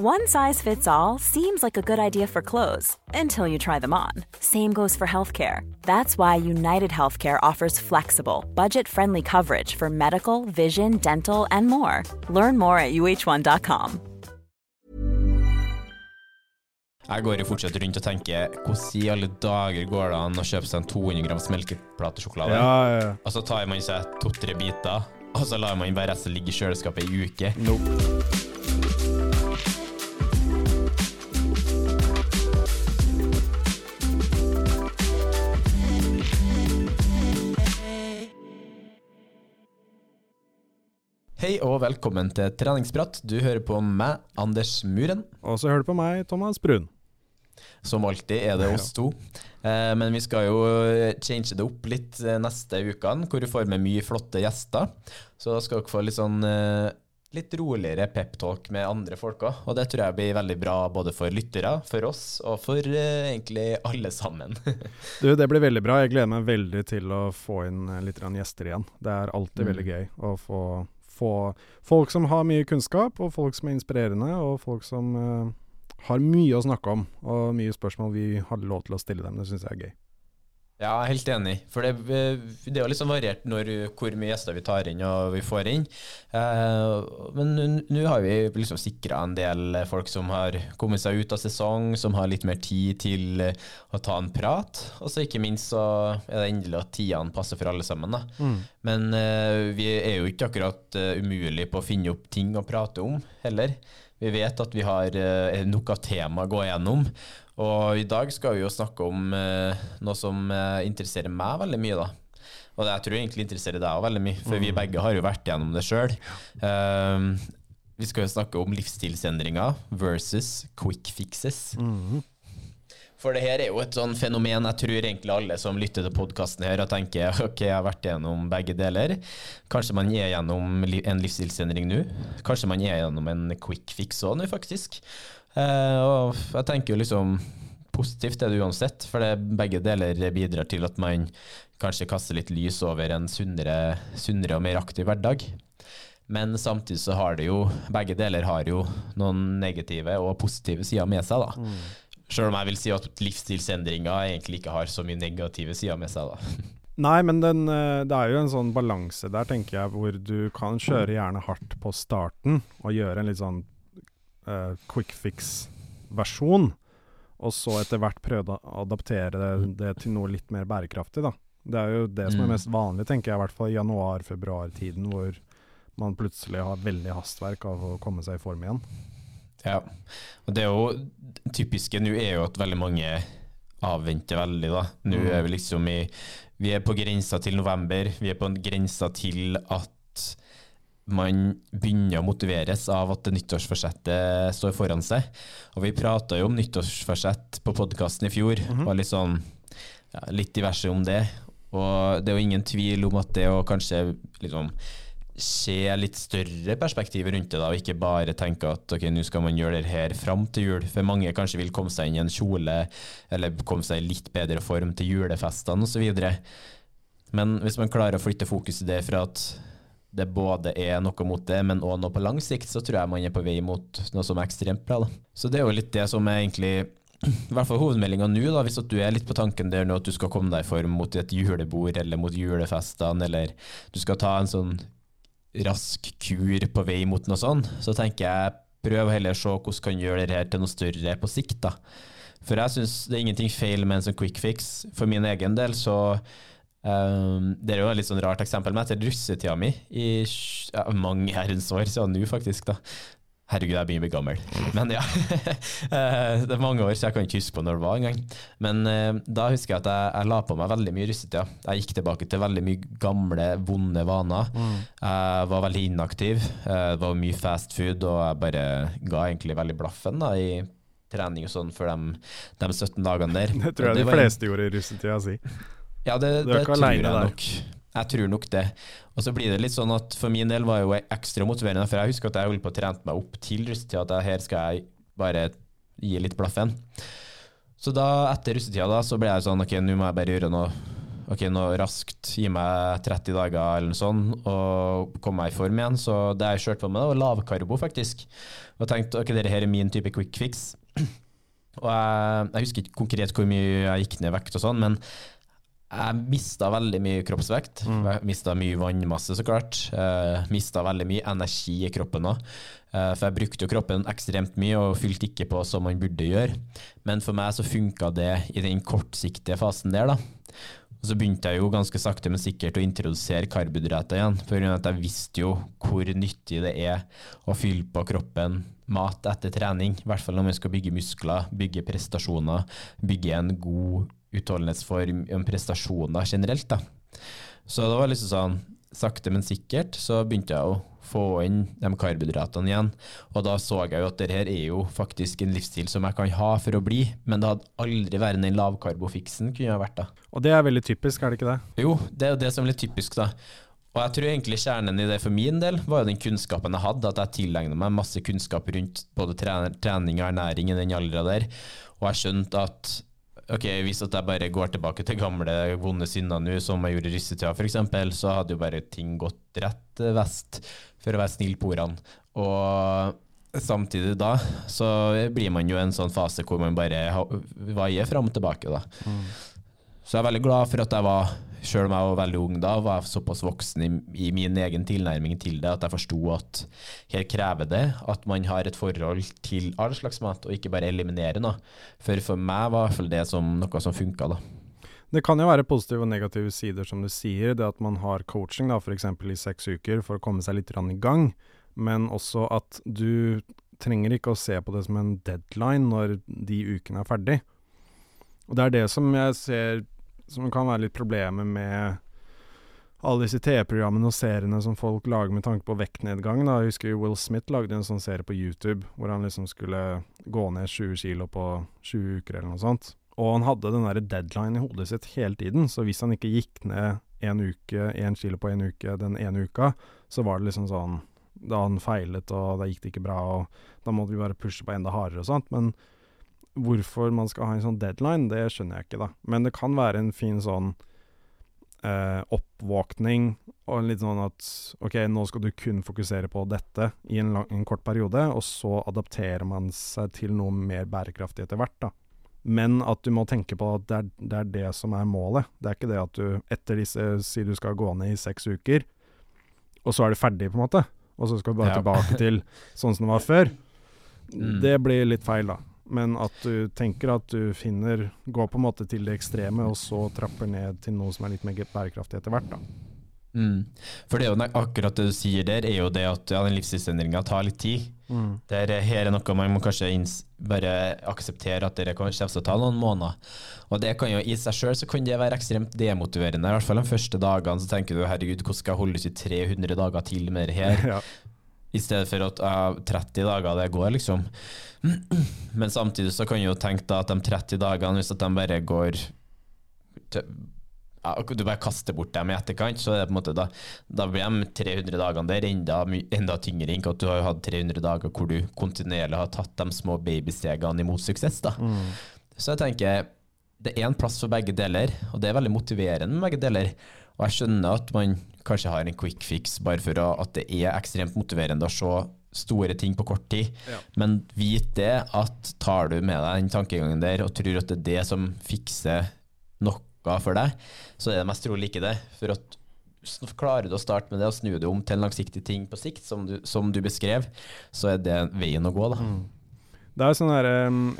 One size fits all seems like a good idea for clothes until you try them on. Same goes for healthcare. That's why United Healthcare offers flexible, budget friendly coverage for medical, vision, dental, and more. Learn more at uh1.com. Jeg går jo fortsatt rundt og tenker hvordan i alle dager går det an å kjøpe seg en 200 grams melkeplatesjokolade? Ja, ja, ja. Og så tar man seg to-tre biter, og så lar man bare resten ligge i kjøleskapet i uke. Nope. Hei og velkommen til treningsprat. Du hører på meg, Anders Muren. Og så hører du på meg, Thomas Brun. Som alltid er det oss to. Eh, men vi skal jo change det opp litt eh, neste ukene, hvor vi får med mye flotte gjester. Så da skal dere få litt sånn eh, litt roligere peptalk med andre folk òg. Og det tror jeg blir veldig bra både for lyttere, for oss og for eh, egentlig alle sammen. Du, det blir veldig bra. Jeg gleder meg veldig til å få inn eh, litt gjester igjen. Det er alltid Mm. veldig gøy å få, få folk som har mye kunnskap, og folk som er inspirerende, og folk som eh, har mye å snakke om, og mye spørsmål vi har lov til å stille dem. Det syns jeg er gøy. Ja, jeg er helt enig. For det, det er jo sånn variert når, hvor mye gjester vi tar inn og vi får inn. Eh, men nå- har vi liksom sikra en del folk som har kommet seg ut av sesong, som har litt mer tid til eh, å ta en prat. Og så ikke minst så er det endelig at tidene passer for alle sammen. Da. Men eh, vi er jo ikke akkurat eh, umulig på å finne opp ting å prate om heller. Vi vet at vi har nok av tema å gå gjennom. Og i dag skal vi jo snakke om eh, noe som eh, interesserer meg veldig mye, da. Og det jeg tror egentlig interesserer deg òg veldig mye, for vi begge har jo vært gjennom det sjøl. vi skal jo snakke om livsstilsendringer versus quick fixes. For det her er jo et sånn fenomen jeg tror egentlig alle som lytter til podkasten her og tenker ok, jeg har vært gjennom begge deler. Kanskje man er gjennom en livsstilsendring nå. Kanskje man er gjennom en quick fix òg nå, faktisk. Eh, og jeg tenker jo liksom positivt er det uansett, for det, begge deler bidrar til at man kanskje kaster litt lys over en sunnere, sunnere og mer aktiv hverdag. Men samtidig så har det jo Begge deler har jo noen negative og positive sider med seg, da. Sjøl om jeg vil si at livsstilsendringer egentlig ikke har så mye negative sider med seg, da. Nei, men den, eh, det er jo en sånn balanse der, tenker jeg, hvor du kan kjøre gjerne hardt på starten og gjøre en litt sånn eh, quick fix-versjon, og så etter hvert prøve å adaptere det, det til noe litt mer bærekraftig, da. Det er jo det som er Mm. mest vanlig, tenker jeg, i hvert fall i januar-februar-tiden, hvor man plutselig har veldig hastverk av å komme seg i form igjen. Ja. Og det er jo typiske nå er jo at veldig mange avventer veldig, da. Nå er vi liksom i Vi er på grensa til november. Vi er på en grensa til at man begynner å motiveres av at nyttårsforsettet står foran seg. Og vi prata jo om nyttårsforsett på podkasten i fjor. Var litt sånn ja, litt diverse om det. Og det er jo ingen tvil om at det å kanskje liksom se litt større perspektiver rundt det, da, og ikke bare tenke at ok, nå skal man gjøre det her fram til jul. For mange kanskje vil komme seg inn i en kjole, eller komme seg i litt bedre form til julefestene osv. Men hvis man klarer å flytte fokuset det fra at det både er noe mot det, men òg noe på lang sikt, så tror jeg man er på vei mot noe som er ekstremt bra. Da. Så det er jo litt det som er egentlig i hvert fall hovedmeldinga nå, da, hvis du er litt på tanken der nå at du skal komme deg i form mot et julebord eller mot julefestene, eller du skal ta en sånn rask kur på vei mot noe sånt, så tenker jeg prøv heller å se hvordan kan gjøre det her til noe større på sikt. da. For jeg syns det er ingenting feil med en sånn quick fix. For min egen del så um, Det er jo et litt sånn rart eksempel, men etter russetida mi i ja, mange herrens år siden nå, faktisk, da, Herregud, jeg begynner å bli gammel. Men ja. Eh, det er mange år, så jeg kan ikke huske på når det var engang. Men uh, da husker jeg at jeg, jeg, la på meg veldig mye russetida. Jeg gikk tilbake til veldig mye gamle, vonde vaner. Mm. Jeg var veldig inaktiv. Eh, det var mye fast food, og jeg bare ga egentlig veldig blaffen da, i trening og sånn for de, de 17 dagene der. Det tror jeg de fleste gjorde i russetida si. Ja, det, det, ikke tror jeg nok. Jeg tror nok det. Og så blir det litt sånn at for min del var jo ekstra motiverende, for jeg husker at jeg holdt på å trene meg opp til russetida, at her skal jeg bare gi litt blaffen. Så da, etter russetida, da, så ble jeg sånn ok, nå må jeg bare gjøre noe ok, nå raskt, gi meg 30 dager eller noe sånt, og komme meg i form igjen. Så det jeg kjørte på med, var lavkarbo, faktisk. Og tenkte ok, dette her er min type quick fix. Og jeg, jeg husker ikke konkret hvor mye jeg gikk ned i vekt og sånn, men jeg mista veldig mye kroppsvekt. Mm. Mista mye vannmasse, så klart. Uh, eh, mista veldig mye energi i kroppen òg. Uh, eh, for jeg brukte jo kroppen ekstremt mye og fylte ikke på som man burde gjøre. Men for meg så funka det i den kortsiktige fasen der, da. Og så begynte jeg jo ganske sakte, men sikkert å introdusere karbohydrater igjen. For jeg visste jo hvor nyttig det er å fylle på kroppen mat etter trening. I hvert fall når man skal bygge muskler, bygge prestasjoner, bygge en god utholdenhetsform, om prestasjoner generelt. da. Så det var liksom sånn, sakte, men sikkert, så begynte jeg å få inn de karbohydratene igjen. Og da så jeg jo at dette er jo faktisk en livsstil som jeg kan ha for å bli, men det hadde aldri vært den lavkarbofiksen kunne jeg vært da. Og det er veldig typisk, er det ikke det? Jo, det er jo det som er litt typisk, da. Og jeg tror egentlig kjernen i det for min del var jo den kunnskapen jeg hadde, at jeg tilegna meg masse kunnskap rundt både trening og ernæring i den alderen der. Og jeg skjønte at ok, hvis jeg bare går tilbake til gamle, vonde synder nå, som jeg gjorde i russetida f.eks., så hadde jo bare ting gått rett vest, for å være snill på ordene. Og samtidig da, så blir man jo i en sånn fase hvor man bare vaier fram og tilbake, da. Mm. Så jeg er veldig glad for at jeg var Sjøl om jeg var veldig ung da, var jeg såpass voksen i, i, min egen tilnærming til det at jeg forsto at her krever det at man har et forhold til all slags mat, og ikke bare eliminere noe. For for meg var i hvert fall det som noe som funka, da. Det kan jo være positive og negative sider, som du sier. Det at man har coaching da, f.eks. i seks uker for å komme seg litt i gang, men også at du trenger ikke å se på det som en deadline når de ukene er ferdig. Og det er det som jeg ser som kan være litt problemet med alle disse TV-programmene og seriene som folk lager med tanke på vektnedgang. Da. Jeg husker Will Smith lagde en sånn serie på YouTube hvor han liksom skulle gå ned 20 kilo på 20 uker eller noe sånt. Og han hadde den der deadline i hodet sitt hele tiden, så hvis han ikke gikk ned én uke, én kilo på én uke den ene uka, så var det liksom sånn Da han feilet, og da gikk det ikke bra, og da måtte vi bare pushe på enda hardere og sånt. Men Hvorfor man skal ha en sånn deadline, det skjønner jeg ikke, da. Men det kan være en fin sånn eh, oppvåkning, og litt sånn at OK, nå skal du kun fokusere på dette i en, lang, en kort periode, og så adapterer man seg til noe mer bærekraftig etter hvert, da. Men at du må tenke på at det er, det er, det som er målet. Det er ikke det at du etter disse Si du skal gå ned i seks uker, og så er du ferdig, på en måte. Og så skal du bare ja. tilbake til sånn som det var før. Mm. Det blir litt feil, da men at du tenker at du finner Går på en måte til det ekstreme, og så trapper ned til noe som er litt mer bærekraftig etter hvert, da. Mm. For det er jo akkurat det du sier der, er jo det at ja, den livsstilsendringa tar litt tid. Mm. Der, her er noe man må kanskje bare akseptere at det kommer til å ta noen måneder. Og det kan jo i seg sjøl så kan det være ekstremt demotiverende. I hvert fall de første dagene så tenker du herregud, hvordan skal jeg holde ut i 300 dager til med det her? ja. I stedet for at uh, 30 dager, det går, liksom. Men samtidig så kan du jo tenke da at de 30 dagene, hvis at de bare går til, ja, Du bare kaster bort dem i etterkant, så da, da blir de 300 dagene der enda, enda tyngre enn at du har hatt 300 dager hvor du kontinuerlig har tatt de små babystegene imot suksess. da. Mm. Så jeg tenker det er en plass for begge deler, og det er veldig motiverende med begge deler. Og jeg skjønner at man kanskje har en quick fix bare for at det er ekstremt motiverende å se store ting på kort tid. Ja. Men vit det at tar du med deg den tankegangen der og tror at det er det som fikser noe for deg, så er det mest trolig ikke det. For at klarer du å starte med det og snu det om til en langsiktig ting på sikt, som du, som du beskrev, så er det veien å gå. da. Mm. Det er sånn der,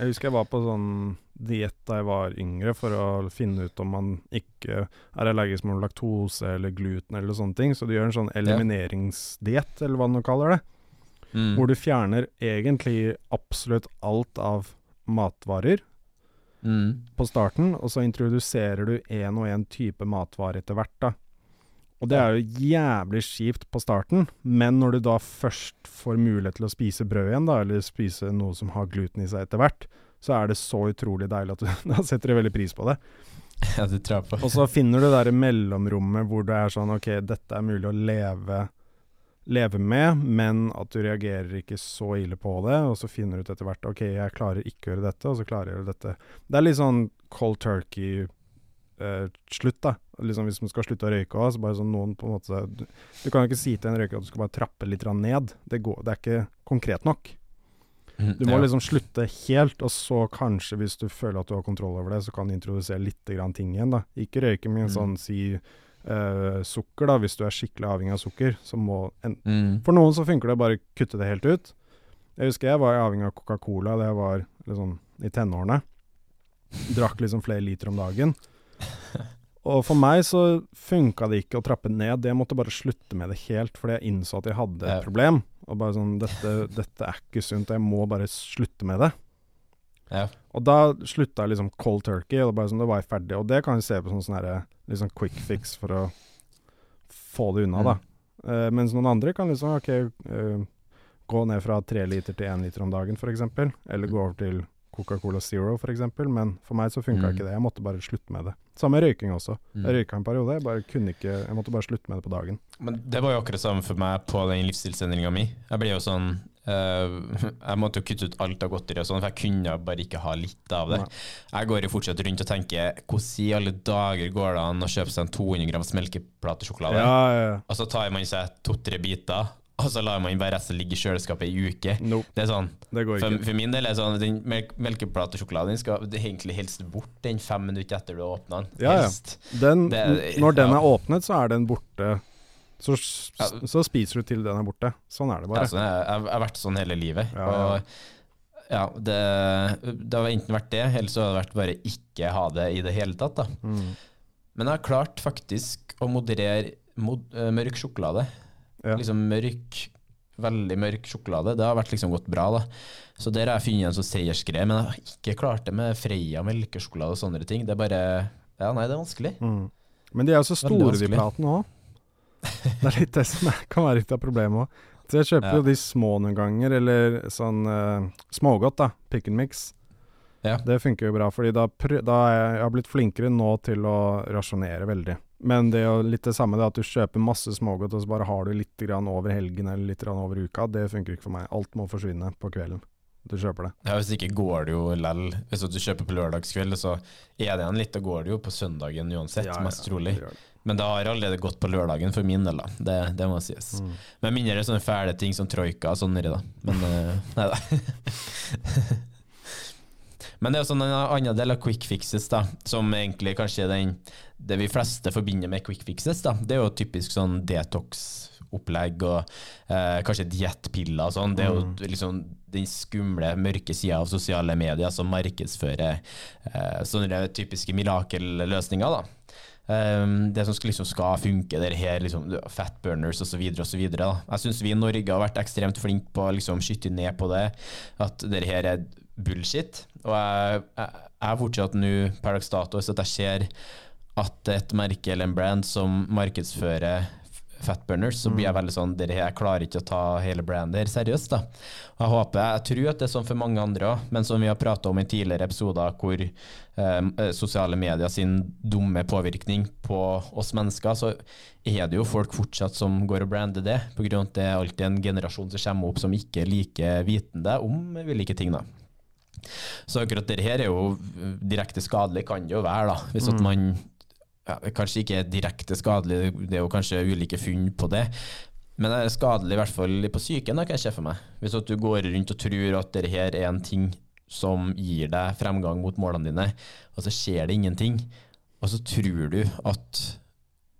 Jeg husker jeg var på sånn diett da jeg var yngre, for å finne ut om man ikke er allergisk mot laktose eller gluten eller sånne ting. Så du gjør en sånn elimineringsdiett, eller hva du kaller det. Mm. Hvor du fjerner egentlig absolutt alt av matvarer Mm. på starten, og så introduserer du én og én type matvare etter hvert, da. Og det er jo jævlig kjipt på starten, men når du da først får mulighet til å spise brød igjen, da, eller spise noe som har gluten i seg etter hvert, så er det så utrolig deilig at du da setter du veldig pris på det. Ja, du tror på. Og så finner du det der mellomrommet hvor det er sånn OK, dette er mulig å leve, leve med, men at du reagerer ikke så ille på det. Og så finner du ut etter hvert OK, jeg klarer ikke å gjøre dette, og så klarer jeg å gjøre dette. Det er litt sånn cold turkey-slutt, da. Liksom Hvis man skal slutte å røyke òg, så bare sånn noen på en måte Du, du kan jo ikke si til en røyker at du skal bare trappe litt ned. Det, går, det er ikke konkret nok. Du må ja. liksom slutte helt, og så kanskje, hvis du føler at du har kontroll over det, så kan du introdusere litt grann ting igjen, da. Ikke røyke med en Mm. sånn si uh, sukker, da. Hvis du er skikkelig avhengig av sukker, så må en, mm. For noen så funker det bare kutte det helt ut. Jeg husker jeg var avhengig av Coca-Cola da jeg var liksom i tenårene. Drakk liksom flere liter om dagen. Og for meg så funka det ikke å trappe ned. Jeg måtte bare slutte med det helt, fordi jeg innså at jeg hadde et Ja. problem. Og bare sånn dette, dette er ikke sunt, jeg må bare slutte med det. ja. Og da slutta jeg liksom cold turkey, og bare sånn, da var jeg ferdig. Og det kan jeg se på som sånn liksom quick fix for å få det unna, da. Uh, mens noen andre kan liksom OK, uh, gå ned fra tre liter til én liter om dagen, f.eks. Eller gå over til Coca-Cola Zero, f.eks. Men for meg så funka Mm. ikke det. Jeg måtte bare slutte med det. Samme røyking også. Mm. Jeg røyka en periode. Jeg bare kunne ikke Jeg måtte bare slutte med det på dagen. Men det var jo akkurat samme for meg på den livsstilsendringa mi. Jeg ble jo sånn Uh, Jeg måtte jo kutte ut alt av godteri og sånn, for jeg kunne bare ikke ha litt av det. Nei. Jeg går jo fortsatt rundt og tenker hvordan i alle dager går det an å kjøpe seg en 200 grams melkeplatesjokolade? Ja, ja, ja. og så tar man seg to-tre biter, og så lar man bare resten ligge i kjøleskapet i uke. Nope, Det er sånn det går For, for min del er sånn Den melk din skal det egentlig helst bort den fem minutter etter du har åpna den. Ja, ja. Den, Det- når den er åpnet, så er den borte. Så, Ja. så spiser du til den er borte. Sånn er det bare. sånn jeg, jeg har vært sånn hele livet. Og det, det har enten vært det, eller så har det vært bare ikke ha det i det hele tatt. Mm. Men jeg har klart faktisk å moderere mod, eh, mørk sjokolade. Ja. Liksom mørk, veldig mørk sjokolade. Det har vært liksom gått bra, da. Så der har jeg funnet en sånn seiersgreie, men jeg har ikke klart det med Freia melkesjokolade og sånne ting. Det er bare Ja, nei, det er vanskelig. Mm. Men de er jo så store, de platene òg. Det er litt det som er, kan være litt av problemet òg. Så jeg kjøper Ja. jo de små noen ganger, eller sånn uh, smågodt, da. Pick and mix. Ja. Det funker jo bra, fordi da, da jeg, jeg har blitt flinkere nå til å rasjonere veldig. Men det er jo litt det samme, det at du kjøper masse smågodt, og så bare har du litt grann over helgen eller litt grann over uka. Det funker ikke for meg. Alt må forsvinne på kvelden. Du kjøper det. Ja, Hvis ikke går det jo lell. Hvis du kjøper på lørdagskveld, så er det igjen litt, da går det jo på søndagen uansett, Ja, ja, mest trolig. det det. Men det har allerede gått på lørdagen for min del, da. Det, det må sies. Mm. Med mindre sånne fæle ting som troika og sånn nedi, da. Men uh, nei da. Men det er jo sånn en annen del av quick fixes, da, som egentlig kanskje er den det vi fleste forbinder med quick fixes, da. Det er jo typisk sånn detox-opplegg og eh, kanskje diettpiller og sånn. Det er jo Mm. liksom den skumle, mørke sida av sosiale medier som markedsfører eh, sånne typiske mirakelløsninger, da. Um, det som skal, liksom skal funke, det her liksom, fat burners osv. Jeg syns vi i Norge har vært ekstremt flinke på å liksom, skyte ned på det, at det her er bullshit. Og jeg, jeg, jeg er fortsatt nå per dags dato så at jeg ser at et merke eller en brand som markedsfører fatburners, så blir jeg veldig sånn dere, Jeg klarer ikke å ta hele brandet her seriøst. da. Og Jeg håper, jeg tror at det er sånn for mange andre òg, men som vi har prata om i tidligere episoder, hvor eh, eh, sosiale medier sin dumme påvirkning på oss mennesker, så er det jo folk fortsatt som går og brander det, på grunn av at det er alltid en generasjon som kommer opp som ikke er like vitende om ulike ting. da. Så akkurat det her er jo direkte skadelig, kan det jo være, da. Hvis at man ja, Kanskje ikke er direkte skadelig, det er jo kanskje ulike funn på det. Men det er skadelig i hvert fall på psyken, kan jeg se for meg. Hvis at du går rundt og tror at dette her er en ting som gir deg fremgang mot målene dine, og så skjer det ingenting. Og så tror du at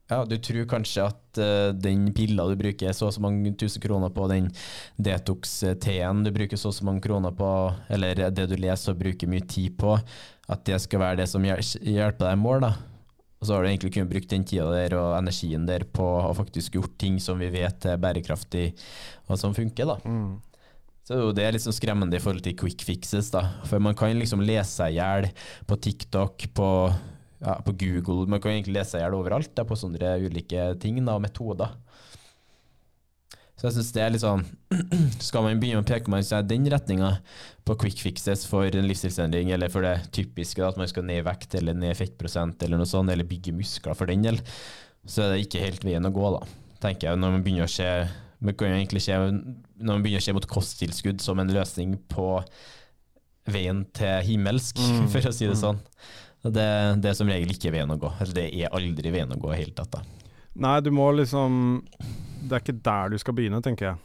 ja, du tror kanskje at uh, den pilla du bruker så og så mange tusen kroner på, den Detox-teen du bruker så og så mange kroner på, eller det du leser og bruker mye tid på, at det skal være det som hjelper deg i mål. da. Og så har du egentlig kunnet brukt den tida der og energien der på å faktisk gjort ting som vi vet er bærekraftig og som funker. da. Mm. Så det er litt sånn skremmende i forhold til quick fixes. da. For man kan liksom lese seg i hjel på TikTok, på, ja, på, Google, man kan egentlig lese seg i hjel overalt da, på sånne ulike ting da, og metoder. Så jeg synes det er litt sånn Skal man begynne å peke meg i den retninga på quick fixes for en livsstilsendring, eller for det typiske at man skal ned i vekt eller ned i fettprosent eller noe sånt, eller bygge muskler for den del, så er det ikke helt veien å gå, da. Tenker jeg, når man begynner å se man kan jo egentlig se, Når man begynner å se mot kosttilskudd som en løsning på veien til himmelsk, mm. for å si det mm. sånn. Det, det, er som regel ikke veien å gå. Eller det er aldri veien å gå i hele tatt. Da. Nei, du må liksom Det er ikke der du skal begynne, tenker jeg.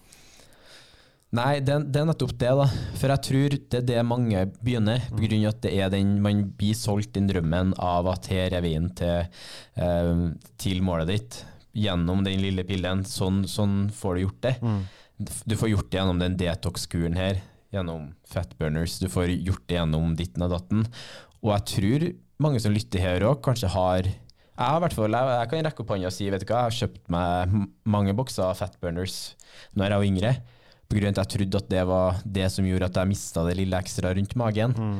Nei, det, det, er nettopp det, da. For jeg tror det er det mange begynner, mm. på grunn av at det er den man blir solgt den drømmen av at her er veien til, eh, til målet ditt gjennom den lille pillen. Sånn, sånn får du gjort det. Mm. Du får gjort det gjennom den detox-kuren her, gjennom fatburners. Du får gjort det gjennom ditten og datten. Og jeg tror mange som lytter her òg, kanskje har jeg, har hvert fall, jeg, jeg kan rekke opp hånda og si vet du hva, jeg har kjøpt meg mange bokser fatburners når jeg var yngre, av at jeg trodde at det var det som gjorde at jeg mista det lille ekstra rundt magen. Mm.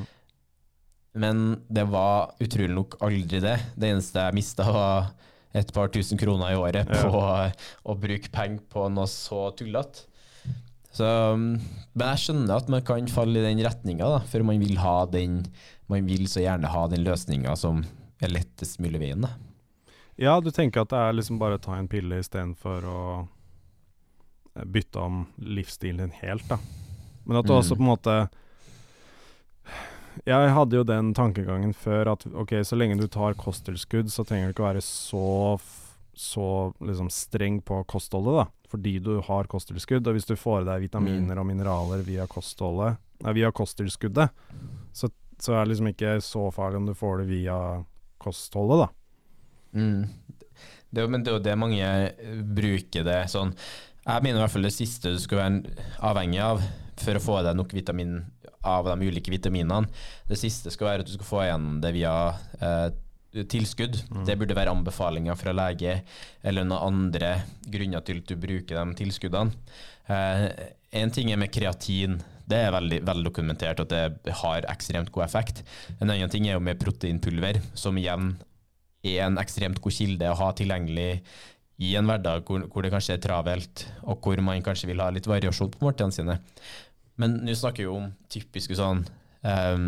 Men det var utrolig nok aldri det. Det eneste jeg mista, var et par tusen kroner i året på ja. å bruke penger på noe så tullete. Så, um, men jeg skjønner at man kan falle i den retninga, for man vil, ha den, man vil så gjerne ha den løsninga som er lettest mulig veien. Ja, du tenker at det er liksom bare å ta en pille istedenfor å eh, bytte om livsstilen din helt, da. Men at du mm. også på en måte jeg hadde jo den tankegangen før at ok, så lenge du tar kosttilskudd, så trenger du ikke være så, så liksom streng på kostholdet, da. Fordi du har kosttilskudd. Og hvis du får i deg vitaminer mm. og mineraler via kostholdet, nei, via kosttilskuddet, så, så, er det liksom ikke så farlig om du får det via kostholdet, da. Mm. Det, men det er jo det mange bruker det sånn Jeg mener i hvert fall det siste du skal være avhengig av for å få deg nok vitamin av de ulike vitaminene. Det siste skal være at du skal få igjen det via eh, tilskudd. Mm. Det burde være anbefalinger fra lege eller noen andre grunner til at du bruker de tilskuddene. Eh, en ting er med kreatin. Det er veldig vel dokumentert at det har ekstremt god effekt. En annen ting er jo med proteinpulver, som igjen er en ekstremt god kilde å ha tilgjengelig i en hverdag hvor, hvor, det kanskje er travelt, og hvor man kanskje vil ha litt variasjon på måltidene sine. Men nå snakker vi om typiske sånn um,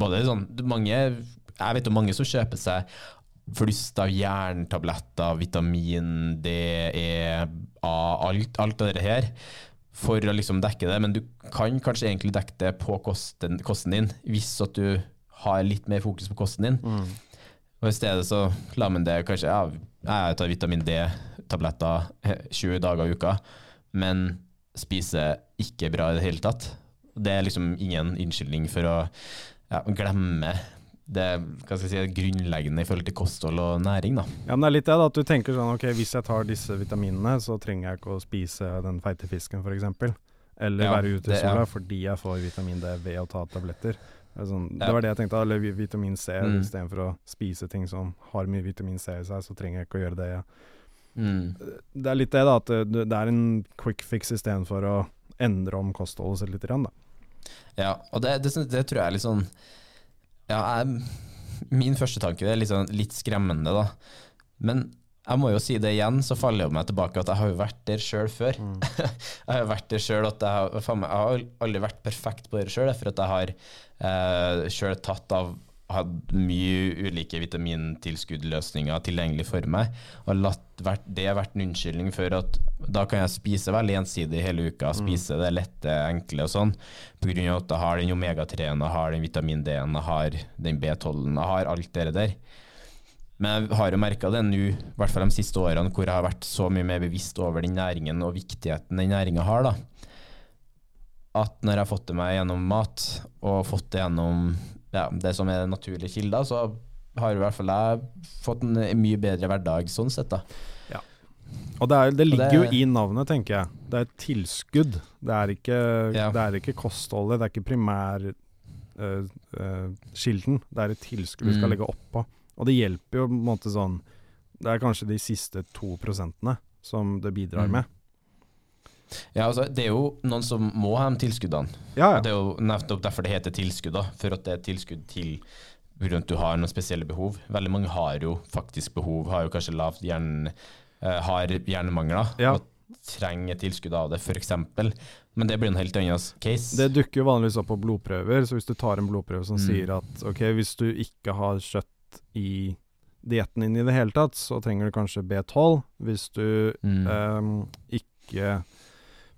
Både sånn mange Jeg vet om mange som kjøper seg flust av jerntabletter, vitamin D, E, A, alt, alt det her for å liksom dekke det, men du kan kanskje egentlig dekke det på kosten, kosten din, hvis at du har litt mer fokus på kosten din. Mm. Og I stedet så lar man det kanskje ja, Jeg tar vitamin D-tabletter 20 dager i uka, men spiser ikke bra i det hele tatt. Det er liksom ingen unnskyldning for å ja, glemme det hva skal jeg si, grunnleggende i forhold til kosthold og næring. Da. Ja, men det er litt det da, at du tenker sånn ok, hvis jeg tar disse vitaminene, så trenger jeg ikke å spise den feite fisken f.eks. Eller ja, være ute i sola ja. fordi jeg får vitamin D ved å ta tabletter. Det, sånn, ja. det var det jeg tenkte. Eller vitamin C mm. istedenfor å spise ting som har mye vitamin C i seg, så trenger jeg ikke å gjøre det. Mm. Det er litt det, da. At det, det er en quick fix istedenfor å endre om kostholdet sitt litt. Da. Ja, og det, det, det, tror jeg er litt sånn Ja, jeg, min første tanke er litt, sånn, litt skremmende, da. Men jeg må jo si det igjen, så faller jeg meg tilbake at jeg har jo vært der sjøl før. Mm. jeg har jo vært der sjøl at jeg har, jeg har aldri vært perfekt på det sjøl, for at jeg har eh, sjøl tatt av hatt mye ulike vitamintilskuddløsninger tilgjengelig for meg, og latt det vært en unnskyldning for at da kan jeg spise veldig ensidig hele uka, mm. spise det lette, enkle og sånn, av at jeg har den omega-3-en, jeg har den vitamin D-en, jeg har den B12-en, jeg har alt det der. Men jeg har jo merka det nå, i hvert fall de siste årene, hvor jeg har vært så mye mer bevisst over den næringen og viktigheten den næringa har, da. At når jeg har fått det meg gjennom mat, og fått det gjennom ja, det som er naturlige kilder, så har i hvert fall jeg fått en mye bedre hverdag sånn sett, da. Og det, er, det ligger det- jo i navnet, tenker jeg. Det er et tilskudd. Det er ikke, Ja. det er ikke kostholdet, det er ikke primærkilden. det er et tilskudd du skal Mm. legge oppå. Og det hjelper jo på en måte sånn Det er kanskje de siste to prosentene som det bidrar Mm. med. Ja, altså, det er jo noen som må ha de tilskuddene. Ja, ja. Det er jo nettopp derfor det heter tilskudd, da. For at det er tilskudd til grunn at du har noen spesielle behov. Veldig mange har jo faktisk behov, har jo kanskje lavt hjern, eh, har hjernemangler Ja. og trenger tilskudd av det, f.eks. Men det blir en helt annen case. Det dukker jo vanligvis opp på blodprøver, så hvis du tar en blodprøve som Mm. sier at ok, hvis du ikke har kjøtt i dietten din i det hele tatt, så trenger du kanskje B12. Hvis du Mm. um, ikke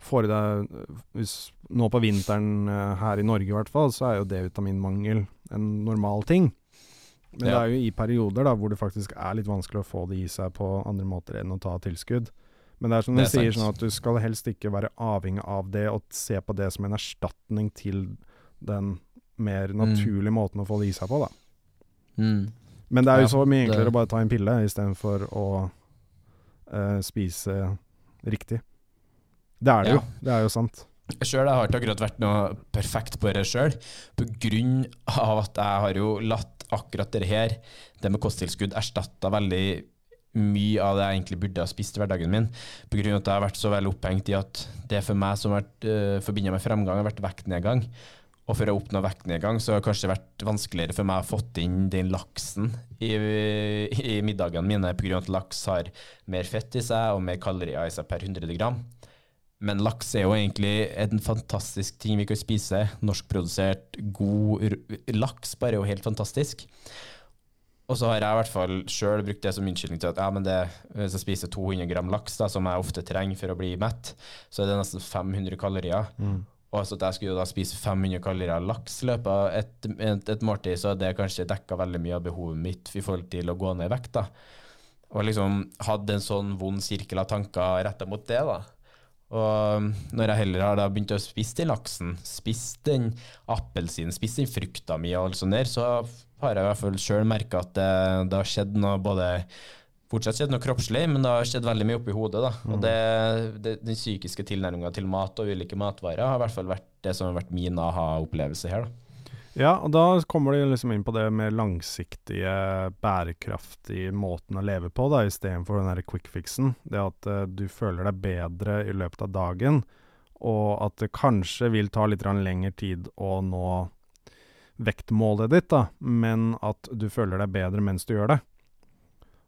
får i deg hvis, Nå på vinteren eh, her i Norge i hvert fall, så er jo D-vitaminmangel en normal ting. Men det er jo i perioder da hvor det faktisk er litt vanskelig å få det i seg på andre måter enn å ta tilskudd. Men det er som du er sier, sånn at du skal helst ikke være avhengig av det og se på det som en erstatning til den mer naturlige måten å få det i seg på, da. Mm. Men det er jo Ja, så mye det- enklere å bare ta en pille istedenfor å uh, spise riktig. Det er det Ja. jo. Det er jo sant. Sjøl har ikke akkurat vært noe perfekt på det sjøl, pga. at jeg har jo latt akkurat det her, det med kosttilskudd, erstatta veldig mye av det jeg egentlig burde ha spist i hverdagen min. Pga. at jeg har vært så veldig opphengt i at det for meg som har vært uh, forbinda med fremgang, har vært vektnedgang. Og for å oppnå vektnedgang, så har det kanskje vært vanskeligere for meg å fått inn den laksen i, i middagene mine, pga. at laks har mer fett i seg og mer kalorier i seg per 100 gram. Men laks er jo egentlig en fantastisk ting vi kan spise. Norskprodusert, god laks bare er jo helt fantastisk. Og så har jeg i hvert fall sjøl brukt det som unnskyldning til at ja, men det, hvis jeg spiser 200 gram laks, da, som jeg ofte trenger for å bli mett, så er det nesten 500 kalorier. Og så at jeg skulle da spise 500 kalorier laks i løpet av et, et, et måltid, så hadde det kanskje dekka veldig mye av behovet mitt i forhold til å gå ned i vekt. da. Og liksom hadde en sånn vond sirkel av tanker retta mot det. da. Og når jeg heller har da begynt å spise den laksen, spise den appelsinen, spise den frukta mi og alt sånt der, så har jeg i hvert fall sjøl merka at det, det har skjedd noe både Fortsatt skjedd noe kroppslig, men det har skjedd veldig mye oppi hodet. da. Og det, det, Den psykiske tilnærminga til mat og ulike matvarer har i hvert fall vært det som har vært min aha-opplevelse her. da. Ja, og da kommer du liksom inn på det med langsiktige, bærekraftige måten å leve på, da, istedenfor den der quick fixen. Det at uh, du føler deg bedre i løpet av dagen, og at det kanskje vil ta litt lengre tid å nå vektmålet ditt, da, men at du føler deg bedre mens du gjør det.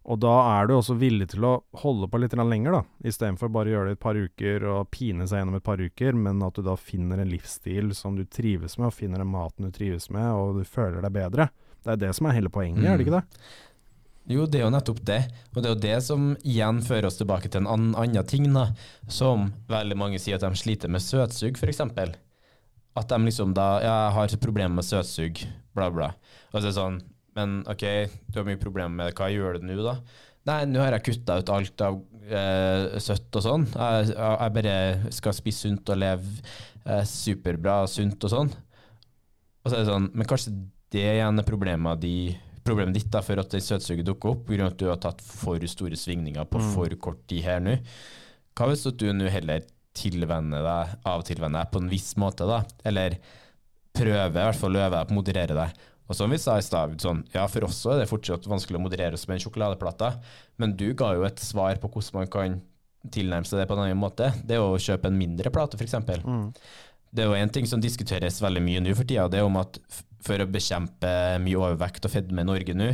Og da er du også villig til å holde på litt lenger, da, istedenfor bare å gjøre det et par uker og pine seg gjennom et par uker, men at du da finner en livsstil som du trives med, og finner den maten du trives med, og du føler deg bedre. Det er det som er hele poenget, er det ikke det? Jo, det er jo nettopp det. Og det er jo det som igjen fører oss tilbake til en annen, annen ting, da. Som veldig mange sier at de sliter med søtsug, f.eks. At de liksom da Ja, jeg har problemer med søtsug, bla, bla. Og så er det sånn Men OK, du har mye problemer med det, hva gjør du nå, da? Nei, nå har jeg kutta ut alt av eh, søtt og sånn. Jeg, jeg bare skal spise sunt og leve eh, superbra sunt og sånn. Og så er det sånn Men kanskje det igjen er problemet, de, problemet ditt da, for at det søtsuget dukker opp, pga. at du har tatt for store svingninger på for kort tid her nå. Hva hvis du nå heller tilvenner deg, avtilvenner deg på en viss måte, da? Eller prøver i hvert fall å øve deg på å moderere deg. Og som vi sa i stad, sånn, ja, for oss er det fortsatt vanskelig å moderere oss med en sjokoladeplate, men du ga jo et svar på hvordan man kan tilnærme seg det på en annen måte. Det er å kjøpe en mindre plate, f.eks. Det er jo en ting som diskuteres veldig mye nå for tida, det er om at for å bekjempe mye overvekt og fedme i Norge nå,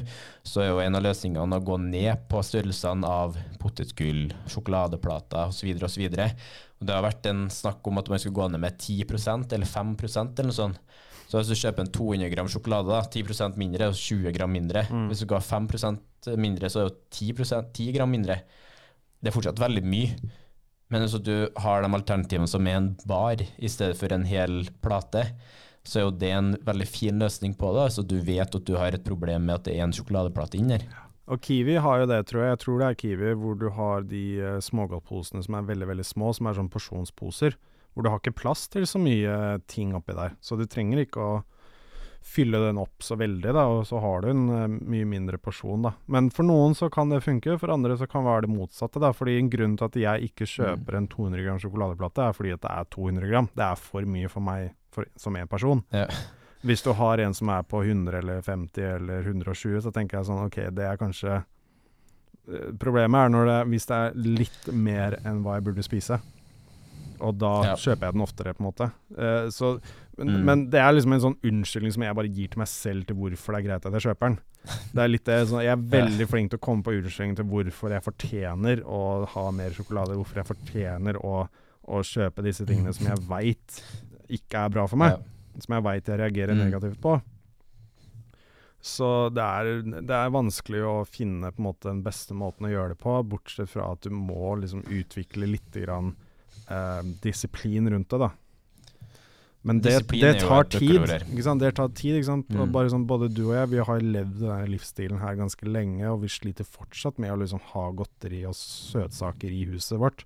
så er jo en av løsningene å gå ned på størrelsene av potetgull, sjokoladeplater osv. osv. Og det har vært en snakk om at man skal gå ned med 10% eller 5% eller noe sånt. Så hvis du kjøper en 200 gram sjokolade, da, 10% mindre og 20 gram mindre. Hvis du ga 5% mindre, så er det jo 10, 10 gram mindre. Det er fortsatt veldig mye. Men hvis du har de alternativene som er en bar i stedet for en hel plate, så er jo det en veldig fin løsning på det. Så du vet at du har et problem med at det er en sjokoladeplate inni der. Og Kiwi har jo det, tror jeg. Jeg tror det er Kiwi hvor du har de uh, smågodtposene som er veldig, veldig små, som er sånn porsjonsposer. Hvor du har ikke plass til så mye ting oppi der. Så du trenger ikke å fylle den opp så veldig, da, og så har du en eh, mye mindre porsjon, da. Men for noen så kan det funke, for andre så kan det være det motsatte, da. Fordi en grunn til at jeg ikke kjøper en 200 gram sjokoladeplate, er fordi at det er 200 gram. Det er for mye for meg for, som en person. Ja. Hvis du har en som er på 100 eller 50 eller 120, så tenker jeg sånn OK, det er kanskje eh, Problemet er når det, hvis det er litt mer enn hva jeg burde spise. Og da Ja. kjøper jeg den oftere, på en måte. Uh, så, men, Mm. men det er liksom en sånn unnskyldning som jeg bare gir til meg selv til hvorfor det er greit at jeg kjøper den. Det er litt det, sånn, Jeg er veldig flink til å komme på unnskyldning til hvorfor jeg fortjener å ha mer sjokolade. Hvorfor jeg fortjener å, å kjøpe disse tingene som jeg veit ikke er bra for meg. Ja. Som jeg veit jeg reagerer Mm. negativt på. Så det er, det er vanskelig å finne på en måte den beste måten å gjøre det på, bortsett fra at du må liksom utvikle litt grann, eh, disiplin rundt det, da. Men det, det tar tid. Det tar tid? Mm. sånn, både du og jeg vi har levd denne livsstilen her ganske lenge, og vi sliter fortsatt med å liksom ha godteri og søtsaker i huset vårt.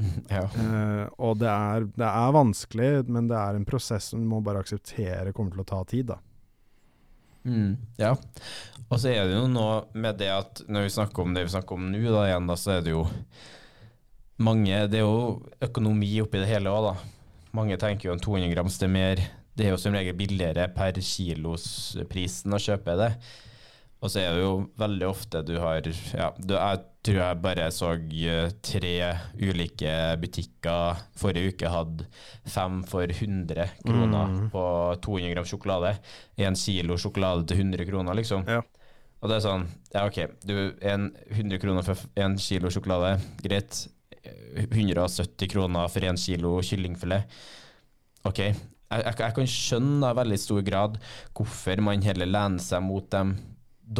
ja. Eh, og det er, det er vanskelig, men det er en prosess som du må bare akseptere kommer til å ta tid, da. Mm, ja. Og så er det jo noe med det at når vi snakker om det vi snakker om nå, da igjen, da, så er det jo mange Det er jo økonomi oppi det hele òg, da. Mange tenker jo en 200 grams til er mer Det er jo som regel billigere per kilosprisen å kjøpe det. Og så er det jo veldig ofte du har Ja, du, jeg tror jeg bare så eh, tre ulike butikker forrige uke hadde fem for 100 kroner Mm. på 200 gram sjokolade. Én kilo sjokolade til 100 kroner, liksom. Ja. Og det er sånn Ja, OK, du, en 100 kroner for én kilo sjokolade, greit. 170 kroner for én kilo kyllingfilet. OK. Jeg, jeg, jeg kan skjønne i veldig stor grad hvorfor man heller lener seg mot de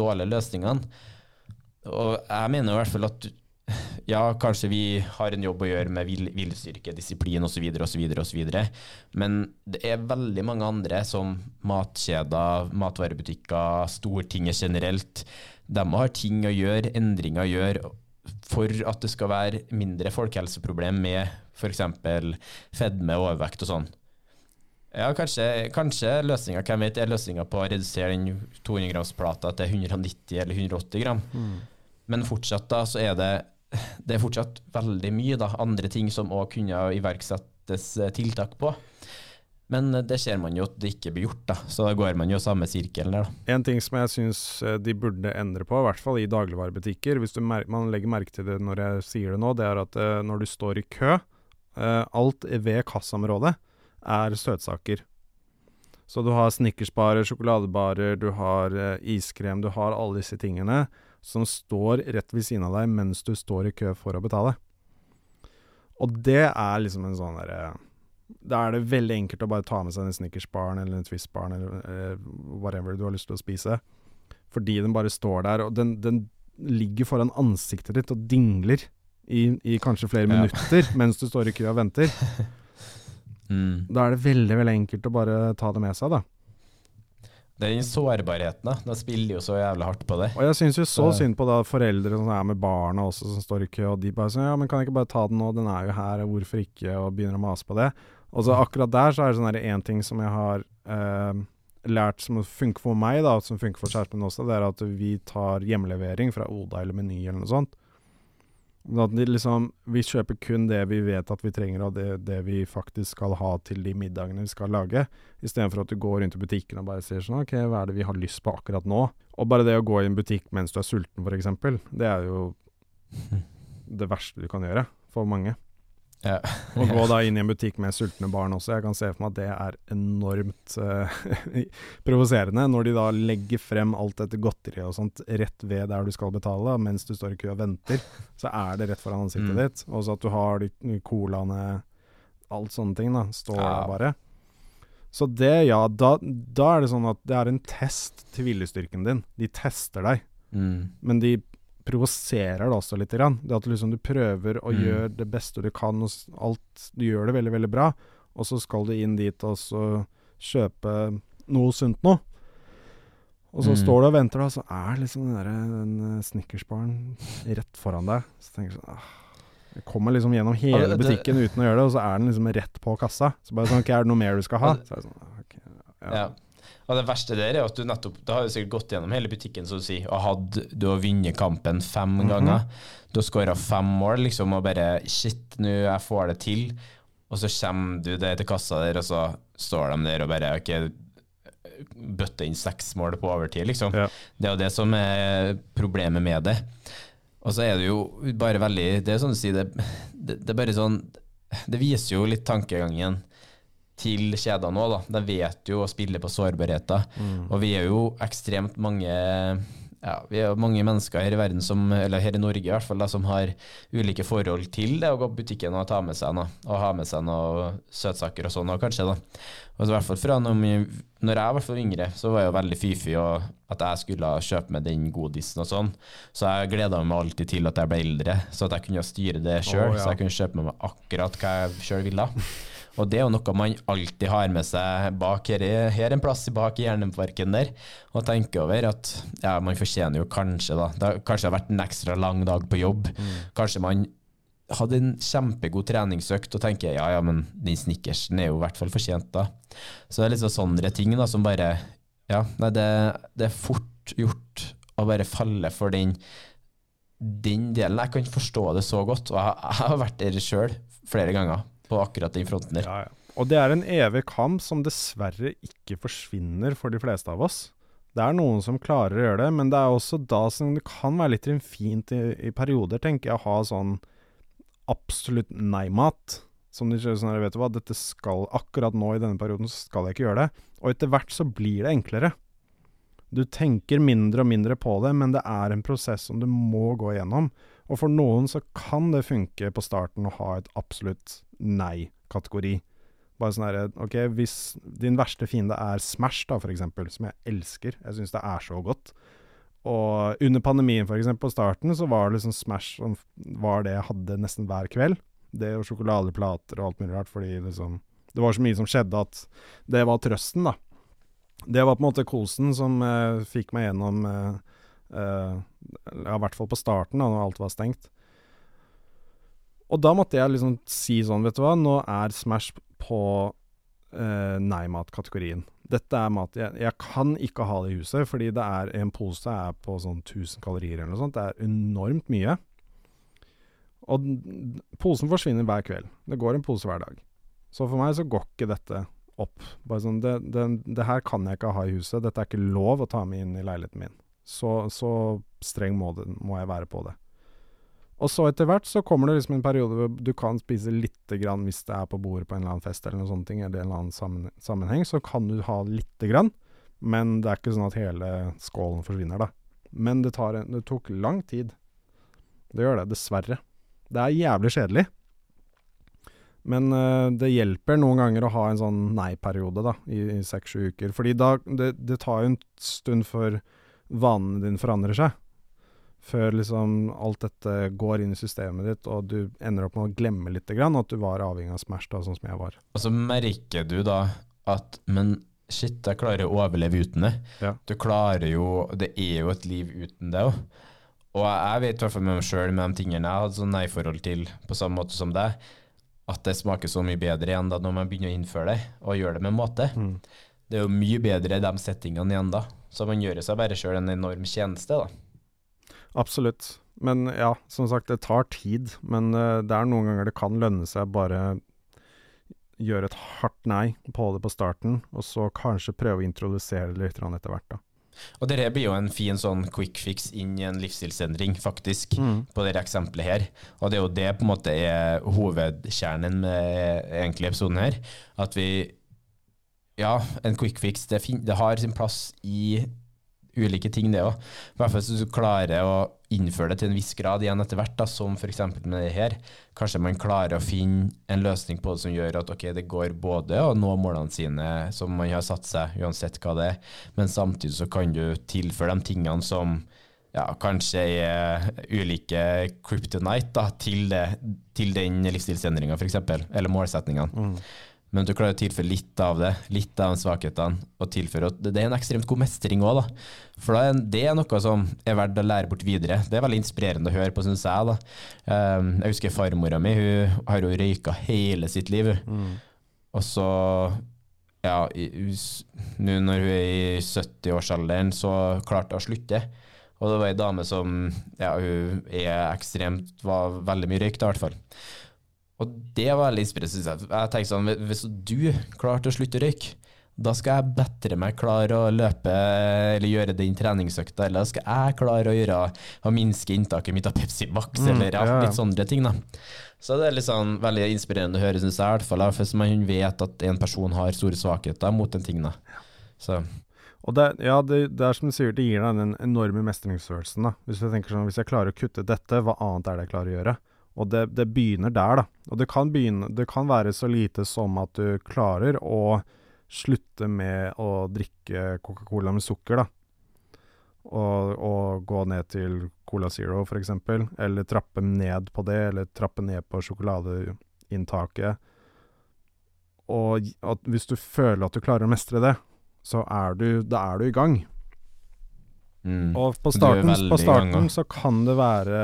dårlige løsningene. Og jeg mener i hvert fall at ja, kanskje vi har en jobb å gjøre med vil- viljestyrke, disiplin osv., osv., osv., men det er veldig mange andre, som matkjeder, matvarebutikker, stortinget generelt. De har ting å gjøre, endringer å gjøre, for at det skal være mindre folkehelseproblem med f.eks. fedme og overvekt og sånn. Ja, kanskje, kanskje løsninga hvem vet, er løsninga på å redusere den 200 grams plata til 190 eller 180 gram. Men fortsatt da, så er det det er fortsatt veldig mye da, andre ting som òg kunne iverksettes eh, tiltak på. Men eh, det ser man jo at det ikke blir gjort, da. så da går man jo samme sirkelen der. da. En ting som jeg syns de burde endre på, i hvert fall i dagligvarebutikker, hvis man legger merke til det når jeg sier det nå, det er at eh, når du står i kø, eh, alt ved kassaområdet er søtsaker. Så du har snickersbarer, sjokoladebarer, du har eh, iskrem, du har alle disse tingene som står rett ved siden av deg mens du står i kø for å betale. Og det er liksom en sånn derre Da er det veldig enkelt å bare ta med seg en Snickersbaren eller en Twist-baren eller eh, whatever du har lyst til å spise. Fordi den bare står der, og den, den ligger foran ansiktet ditt og dingler i, i kanskje flere Ja. minutter mens du står i kø og venter. Mm. Da er det veldig, veldig enkelt å bare ta det med seg, da. Det er den sårbarheten, da. Da spiller jo så jævlig hardt på det. Og jeg syns jo så Så- synd på da foreldre som er med barna også, som står i kø, og de bare sånn Ja, men kan jeg ikke bare ta den nå, den er jo her, og hvorfor ikke, og begynner å mase på det. Og så akkurat der så er det sånn én ting som jeg har eh, lært som funker for meg, da, som funker for skjerpen også, det er at vi tar hjemlevering fra Oda eller Meny eller noe sånt. At liksom, vi kjøper kun det vi vet at vi trenger, og det, det vi faktisk skal ha til de middagene vi skal lage. Istedenfor at du går rundt i butikken og bare sier sånn OK, hva er det vi har lyst på akkurat nå? Og bare det å gå i en butikk mens du er sulten, f.eks., det er jo det verste du kan gjøre for mange. Ja. Å gå da inn i en butikk med sultne barn også, jeg kan se for meg at det er enormt uh, provoserende når de da legger frem alt dette godteriet og sånt rett ved der du skal betale, mens du står i kø og venter. Så er det rett foran ansiktet Mm. ditt. Og så at du har de colaene, alt sånne ting, da, står Ja. bare. Så det, ja, da, da er det sånn at det er en test til viljestyrken din. De tester deg. Mm. Men de provoserer det også litt. Grann. Det at liksom du prøver å Mm. gjøre det beste du kan, og alt, du gjør det veldig, veldig bra, og så skal du inn dit og så kjøpe noe sunt noe. Og så Mm. står du og venter, og så er liksom den, der, den eh, Snickersbaren rett foran deg. Så tenker du sånn ah. Jeg kommer liksom gjennom hele det- butikken uten å gjøre det, og så er den liksom rett på kassa. Så bare sånn, ok, er det noe mer du skal ha? Så er det sånn, okay, ja. Ja. Og det verste der er at du nettopp Da har du sikkert gått gjennom hele butikken, så å si, og hadde du har vunnet kampen fem ganger. Du har skåra fem mål, liksom, og bare Shit, nå jeg får det til. Og så kommer du det til kassa der, og så står de der og bare Ok, bøtter inn seks mål på overtid, liksom. Ja. Det er jo det som er problemet med det. Og så er det jo bare veldig Det er sånn å si, det, det, det er bare sånn Det viser jo litt tankegangen til kjedene òg. De vet jo å spille på sårbarheter. Og vi er jo ekstremt mange ja, vi er mange mennesker her i verden som, eller her i Norge i hvert fall, da, som har ulike forhold til det å gå på butikken og ta med seg noe, og ha med seg noe søtsaker og sånn, og kanskje da. Og så i hvert fall fra når, vi- når jeg var yngre, så var jeg jo veldig og at jeg skulle kjøpe med den godisen og sånn. Så jeg gleda meg alltid til at jeg ble eldre, så at jeg kunne styre det sjøl. Oh, ja. Så jeg kunne kjøpe med meg akkurat hva jeg sjøl ville. Og det er jo noe man alltid har med seg bak her, her en plass bak i hjerneparken der, og tenker over at ja, man fortjener jo kanskje da, det har kanskje har vært en ekstra lang dag på jobb, kanskje man hadde en kjempegod treningsøkt og tenker ja, ja, men den snickersen er jo i hvert fall fortjent da. Så det er liksom sånne ting da, som bare, ja, nei, det, det er fort gjort å bare falle for den, den delen. Jeg kan forstå det så godt, og jeg, jeg har vært der selv flere ganger på akkurat den fronten der. Ja, ja. Og det er en evig kamp som dessverre ikke forsvinner for de fleste av oss. Det er noen som klarer å gjøre det, men det er også da som det kan være litt fint i, i perioder, tenker jeg, å ha sånn absolutt nei-mat. Som de sier sånn vet du hva, dette skal akkurat nå i denne perioden så skal jeg ikke gjøre det. Og etter hvert så blir det enklere. Du tenker mindre og mindre på det, men det er en prosess som du må gå igjennom. Og for noen så kan det funke på starten å ha et absolutt nei-kategori. Bare sånn herre OK, hvis din verste fiende er Smash, da, for eksempel, som jeg elsker, jeg syns det er så godt. Og under pandemien, for eksempel, på starten, så var det liksom Smash som var det jeg hadde nesten hver kveld. Det og sjokoladeplater og alt mulig rart, fordi liksom Det var så mye som skjedde at det var trøsten, da. Det var på en måte kosen som eh, fikk meg gjennom eh, eh, Ja, i hvert fall på starten, da når alt var stengt. Og da måtte jeg liksom si sånn, vet du hva, nå er Smash på eh, nei-mat-kategorien. Dette er mat jeg, jeg kan ikke ha det i huset, fordi det er en pose er på sånn 1000 kalorier eller noe sånt. Det er enormt mye. Og posen forsvinner hver kveld. Det går en pose hver dag. Så for meg så går ikke dette opp. Bare sånn, det, det, det her kan jeg ikke ha i huset. Dette er ikke lov å ta med inn i leiligheten min. Så, så streng må, det, må jeg være på det. Og så etter hvert så kommer det liksom en periode hvor du kan spise lite grann hvis det er på bordet på en eller annen fest eller noen sånne ting, eller en eller annen sammenheng, så kan du ha lite grann. Men det er ikke sånn at hele skålen forsvinner, da. Men det, tar det tok lang tid. Det gjør det, dessverre. Det er jævlig kjedelig. Men eh, det hjelper noen ganger å ha en sånn nei-periode da, i, i seks-sju uker. Fordi da, det, det tar jo en stund før vanene dine forandrer seg. Før liksom alt dette går inn i systemet ditt, og du ender opp med å glemme litt grann at du var avhengig av Smash, da, sånn som jeg var. Og så merker du da at Men shit, jeg klarer å overleve uten det. Ja. Du klarer jo Det er jo et liv uten det òg. Og jeg vet i hvert fall med meg sjøl, med de tingene jeg hadde sånn nei-forhold til, på samme måte som deg, at det smaker så mye bedre igjen da når man begynner å innføre det, og gjør det med måte. Mm. Det er jo mye bedre de settingene igjen da. Så man gjør seg bare sjøl en enorm tjeneste, da. Absolutt. Men ja, som sagt, det tar tid. Men uh, det er noen ganger det kan lønne seg bare gjøre et hardt nei på det på starten, og så kanskje prøve å introdusere det litt etter hvert, da. Og det blir jo en fin sånn quick fix inn i en livsstilsendring, faktisk, på det eksempelet her. Og det er jo det på en måte er hovedkjernen med egentlig episoden her. At vi Ja, en quick fix, det, det har sin plass i ulike ting, det òg. I hvert fall hvis du klarer å innføre det til en viss grad igjen etter hvert, da, som f.eks. med det her. Kanskje man klarer å finne en løsning på det som gjør at okay, det går både å nå målene sine som man har satt seg, uansett hva det er, men samtidig så kan du tilføre de tingene som ja, kanskje er ulike kryptonite da, til, det, til den livsstilsendringa, f.eks., eller målsetningene. Men du klarer å tilføre litt av det, litt av svakhetene, og tilføre det er en ekstremt god mestring òg. For da er det er noe som er verdt å lære bort videre. Det er veldig inspirerende å høre på, syns jeg. da. Um, jeg husker farmora mi, hun har jo røyka hele sitt liv. Mm. Og så ja, nå når hun er i 70-årsalderen, så klarte hun å slutte. Og det var ei dame som ja, hun er ekstremt var veldig mye røykt, i hvert fall. Og det var veldig inspirerende, syns jeg. Jeg tenkte sånn, Hvis du klarte å slutte å røyke, da skal jeg bedre meg klare å løpe eller gjøre den treningsøkta, eller da skal jeg klare å gjøre å minske inntaket mitt av Pepsi Max, mm, eller ja, litt sånne ting. da. Så det er litt sånn veldig inspirerende å høre, syns jeg, i hvert fall, for man vet at en person har store svakheter mot den ting. da. Så. Og det, ja, det, det, er som du sier, det gir deg den enorme mestringsfølelsen. da. Hvis jeg tenker sånn, hvis jeg klarer å kutte dette, hva annet er det jeg klarer å gjøre? Og det, det begynner der, da. Og det kan, begynne, det kan være så lite som at du klarer å slutte med å drikke Coca-Cola med sukker, da. Og, og, gå ned til Cola Zero, f.eks. Eller trappe ned på det, eller trappe ned på sjokoladeinntaket. Og hvis du føler at du klarer å mestre det, så er du, da er du i gang. Mm. Og på starten, på starten så kan det være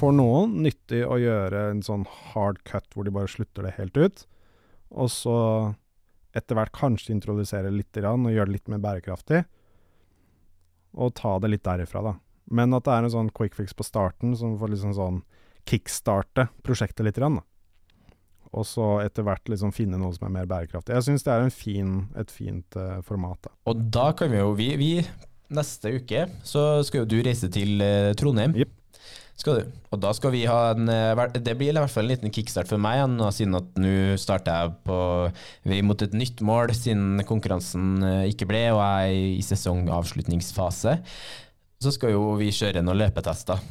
for noen nyttig å gjøre en sånn hard cut hvor de bare slutter det helt ut. Og så etter hvert kanskje introdusere litt og gjøre det litt mer bærekraftig. Og ta det litt derifra, da. Men at det er en sånn quick fix på starten som får liksom sånn kickstarte prosjektet litt. Da. Og så etter hvert liksom finne noe som er mer bærekraftig. Jeg syns det er fin, et fint uh, format. Da. Og da kan vi jo vi, vi, Neste uke så skal jo du reise til uh, Trondheim. Yep. Skal du. Og da skal vi ha en eh, Det blir i hvert fall en liten kickstart for meg, siden at nå starter jeg på vei mot et nytt mål, siden konkurransen eh, ikke ble, og jeg er i sesongavslutningsfase. Så skal jo vi kjøre noen løpetester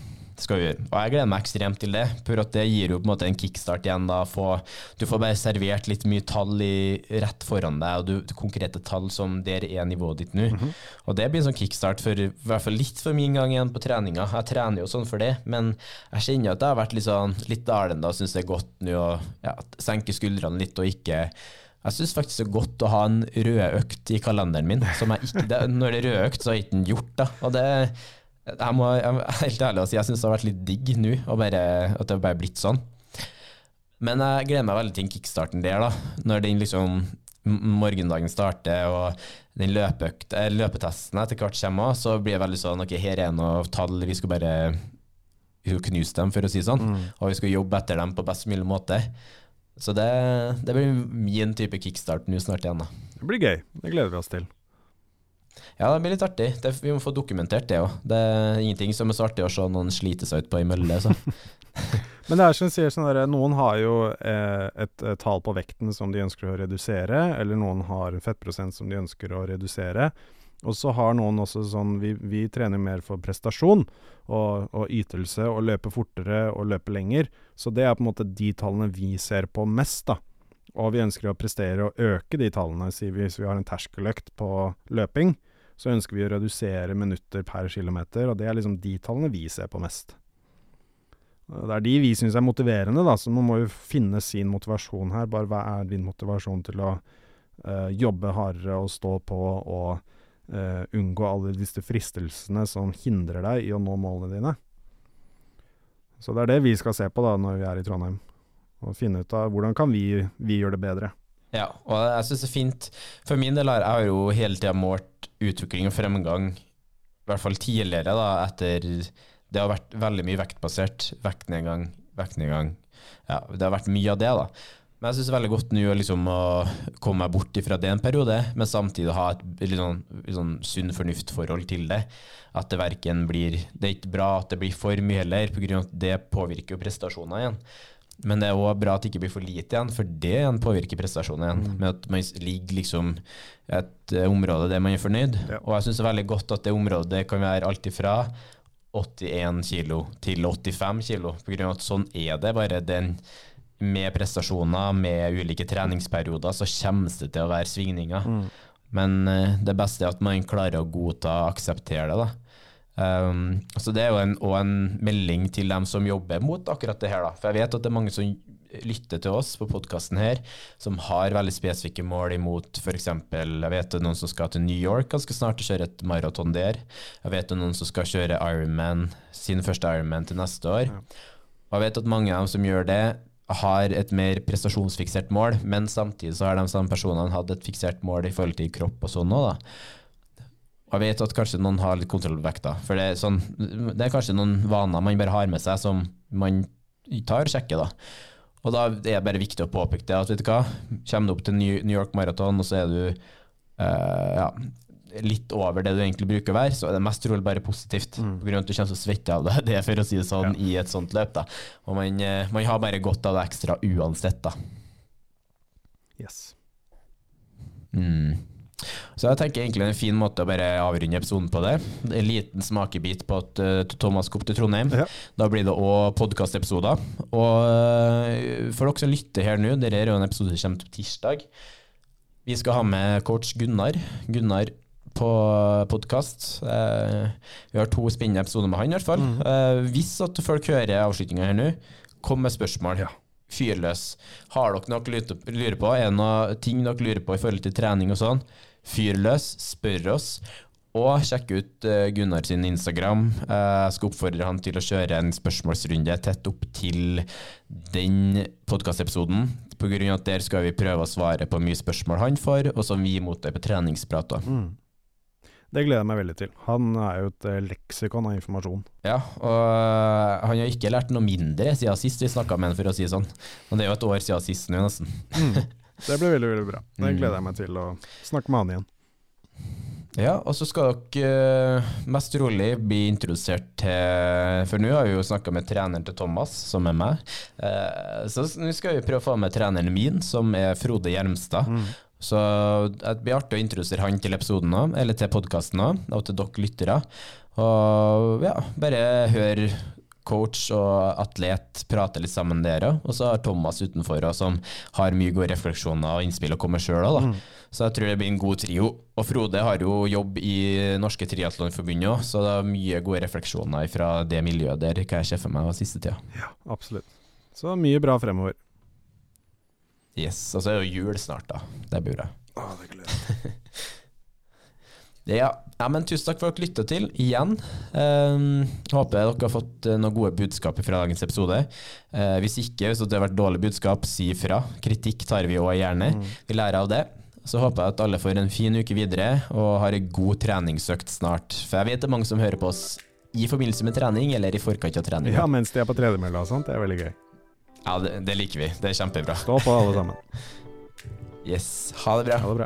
skal vi gjøre. Og jeg gleder meg ekstremt til det, for at det gir jo på en måte en kickstart igjen. da, få, Du får bare servert litt mye tall i, rett foran deg, og du, konkrete tall som der er nivået ditt nå. Mm -hmm. Og det blir en sånn kickstart for i hvert fall litt for min gang igjen på treninga. Jeg trener jo sånn for det, men jeg kjenner at det har vært litt sånn litt dalende og syns det er godt nå å ja, senke skuldrene litt og ikke jeg syns faktisk det er godt å ha en rød økt i kalenderen min. Som jeg ikke, det, når det er rød økt, så har jeg ikke den gjort. da, og det jeg må jeg, helt ærlig å si, jeg syns det har vært litt digg nå, at det har bare blitt sånn. Men jeg gleder meg veldig til kickstarten der, da. Når den liksom morgendagen starter og den løpeøkt, eh, løpetesten etter hvert kommer, så blir det veldig sånn ok, her er noe tall, vi skal bare vi skal knuse dem, for å si sånn. Mm. Og vi skal jobbe etter dem på best mulig måte. Så det, det blir min type kickstart nå snart igjen. da. Det blir gøy. Det gleder vi oss til. Ja, det blir litt artig. Det, vi må få dokumentert det òg. Det er ingenting som er så artig å se noen slite seg ut på ei mølle. Men det er som sier sånn der, noen har jo eh, et, et, tall på vekten som de ønsker å redusere, eller noen har en fettprosent som de ønsker å redusere. Og så har noen også sånn Vi, vi trener mer for prestasjon og, og, ytelse og løpe fortere og løpe lenger. Så det er på en måte de tallene vi ser på mest, da. Og vi ønsker å prestere og øke de tallene. Si hvis vi har en terskeløkt på løping, så ønsker vi å redusere minutter per kilometer, og det er liksom de tallene vi ser på mest. Det er de vi syns er motiverende, da, så man må jo finne sin motivasjon her. Bare hva er din motivasjon til å uh, jobbe hardere og stå på og uh, unngå alle disse fristelsene som hindrer deg i å nå målene dine? Så det er det vi skal se på da når vi er i Trondheim. Og finne ut av hvordan kan vi, vi gjøre det bedre. Ja, og jeg syns det er fint. For min del har jeg jo hele tida målt utvikling og fremgang, i hvert fall tidligere, da, etter Det har vært veldig mye vektbasert. Vektnedgang, vektnedgang. Ja, det har vært mye av det, da. Men jeg syns det er veldig godt nå liksom, å komme meg bort ifra det en periode, men samtidig ha et litt sånn, litt sånn sunn fornuft-forhold til det. At det verken blir Det er ikke bra at det blir for mye heller, pga. at det påvirker jo prestasjoner igjen. Men det er òg bra at det ikke blir for lite igjen, for det igjen påvirker prestasjonen igjen. Mm. Med at man ligger liksom et uh, område der man er fornøyd. Ja. Og jeg syns det er veldig godt at det området kan være alt ifra 81 kilo til 85 kilo. På grunn av at sånn er det. Bare den med prestasjoner, med ulike treningsperioder, så kommer det til å være svingninger. Mm. Men uh, det beste er at man klarer å godta og akseptere det. da. Um, så det er jo en, en, melding til dem som jobber mot akkurat det her. Da. For jeg vet at det er mange som lytter til oss på podkasten her, som har veldig spesifikke mål imot f.eks. Jeg vet det er noen som skal til New York ganske snart og kjøre et maraton der. Jeg vet det er noen som skal kjøre Ironman, sin første Ironman til neste år. Og jeg vet at mange av dem som gjør det, har et mer prestasjonsfiksert mål, men samtidig så har de samme personene hatt et fiksert mål i forhold til kropp og sånn òg, da. Og jeg vet at kanskje noen har litt kontroll på vekta, for det er, sånn, det er kanskje noen vaner man bare har med seg som man tar og sjekker, da. Og da er det bare viktig å påpeke det, at vet du hva, kommer du opp til New York Marathon, og så er du uh, ja, litt over det du egentlig bruker å være, så er det mest trolig bare positivt. Mm. På grunn av at du kommer til å svette av det, det for å si det sånn, ja. i et sånt løp. da. Og man, eh, man, har bare godt av det ekstra uansett, da. Yes. Mm. Så jeg tenker egentlig en fin måte å bare avrunde episoden på det. En liten smakebit på at uh, Thomas kom til Trondheim. Ja. Da blir det òg podkastepisoder. Og uh, for dere som lytter her nå, dette er jo en episode som kommer på tirsdag. Vi skal ha med coach Gunnar. Gunnar på podkast. Uh, vi har to spennende episoder med han, i hvert fall. Mm. hvis at folk hører avslutninga her nå, kom med spørsmål. Ja fyr løs. Har dere noe å lure på? Er det noe ting dere lurer på i forhold til trening og sånn? Fyr løs, spør oss. Og sjekk ut uh, Gunnar sin Instagram. Uh, jeg skal oppfordre han til å kjøre en spørsmålsrunde tett opp til den podkastepisoden. Pga. at der skal vi prøve å svare på mye spørsmål han får, og som vi mottar på treningsprat. Mm. Det gleder jeg meg veldig til. Han er jo et uh, leksikon av informasjon. Ja, og han har ikke lært noe mindre siden sist vi snakka med han, for å si det sånn. Men det er jo et år siden sist nå, nesten. Mm. Det blir veldig veldig bra. Det mm. gleder jeg meg til å snakke med han igjen. Ja, og så skal dere uh, mest rolig bli introdusert til For nå har vi jo snakka med treneren til Thomas, som er meg. Uh, så nå skal vi prøve å få med treneren min, som er Frode Gjermstad. Mm. Så det blir artig å introdusere han til episoden òg, eller til podkasten òg, og til dere lyttere. Og ja, bare hør coach og atlet prater litt sammen dere. Og så har Thomas utenfor som har mye gode refleksjoner og innspill å komme sjøl òg, mm. Så jeg tror det blir en god trio. Og Frode har jo jobb i Norske Triatlonforbundet òg, så det er mye gode refleksjoner fra det miljøet der, hva jeg ser for meg den siste tida. Ja, absolutt. Så mye bra fremover. Yes. Og så er det jo jul snart, da. Det blir bra. Å, det gleder jeg Ja, ja, men tusen takk for at dere lytta til igjen. Um, håper dere har fått uh, noen gode budskap fra dagens episode. Uh, hvis ikke, hvis det har vært dårlig budskap, si ifra. Kritikk tar vi òg gjerne. Mm. Vi lærer av det. Så håper jeg at alle får en fin uke videre og har en god treningsøkt snart. For jeg vet det er mange som hører på oss i forbindelse med trening eller i forkant av trening. Ja, mens de er på tredemølla og sånt. Det er veldig gøy. Ja, det, det liker vi. Det er kjempebra. Stå på alle sammen. Yes. Ha det bra. Ha det bra.